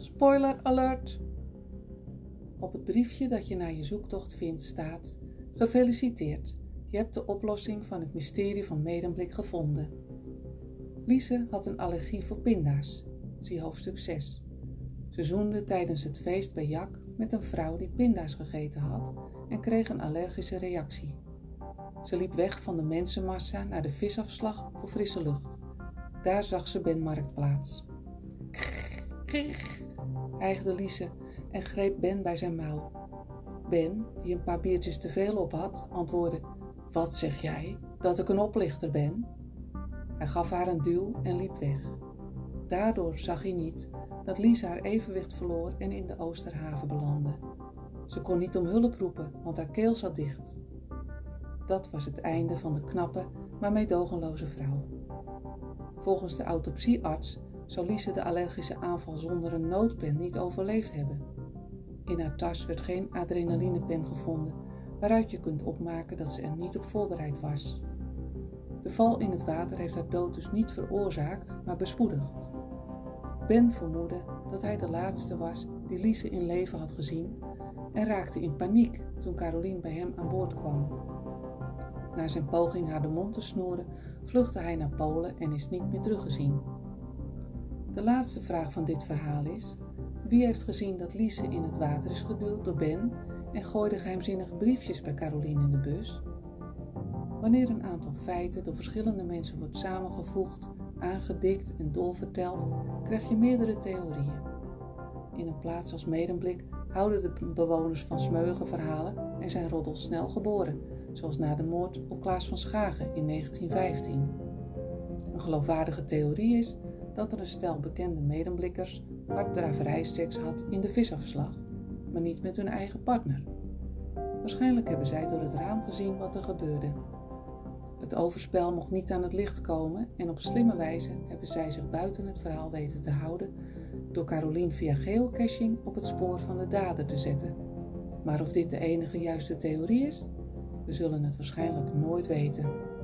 Spoiler alert! Op het briefje dat je na je zoektocht vindt staat: Gefeliciteerd, je hebt de oplossing van het mysterie van Medemblik gevonden. Lise had een allergie voor pinda's, zie hoofdstuk 6. Ze zoende tijdens het feest bij Jak met een vrouw die pinda's gegeten had en kreeg een allergische reactie. Ze liep weg van de mensenmassa naar de visafslag voor frisse lucht. Daar zag ze Ben Marktplaats. Krrr, hijgde Lise en greep Ben bij zijn mouw. Ben, die een paar biertjes te veel op had, antwoordde: Wat zeg jij? Dat ik een oplichter ben? Hij gaf haar een duw en liep weg. Daardoor zag hij niet dat Lise haar evenwicht verloor en in de Oosterhaven belandde. Ze kon niet om hulp roepen, want haar keel zat dicht. Dat was het einde van de knappe, maar meedogenloze vrouw. Volgens de autopsiearts zou Lise de allergische aanval zonder een noodpen niet overleefd hebben. In haar tas werd geen adrenalinepen gevonden, waaruit je kunt opmaken dat ze er niet op voorbereid was. De val in het water heeft haar dood dus niet veroorzaakt, maar bespoedigd. Ben vermoedde dat hij de laatste was die Lise in leven had gezien en raakte in paniek toen Caroline bij hem aan boord kwam. Na zijn poging haar de mond te snoeren, vluchtte hij naar Polen en is niet meer teruggezien. De laatste vraag van dit verhaal is: wie heeft gezien dat Lise in het water is geduwd door Ben en gooide geheimzinnige briefjes bij Caroline in de bus? Wanneer een aantal feiten door verschillende mensen wordt samengevoegd, aangedikt en doorverteld, krijg je meerdere theorieën. In een plaats als Medemblik houden de bewoners van Smeugen verhalen en zijn roddels snel geboren, zoals na de moord op Klaas van Schagen in 1915. Een geloofwaardige theorie is dat er een stel bekende medemblikkers seks had in de visafslag, maar niet met hun eigen partner. Waarschijnlijk hebben zij door het raam gezien wat er gebeurde. Het overspel mocht niet aan het licht komen en op slimme wijze hebben zij zich buiten het verhaal weten te houden door Caroline via geocaching op het spoor van de dader te zetten. Maar of dit de enige juiste theorie is, we zullen het waarschijnlijk nooit weten.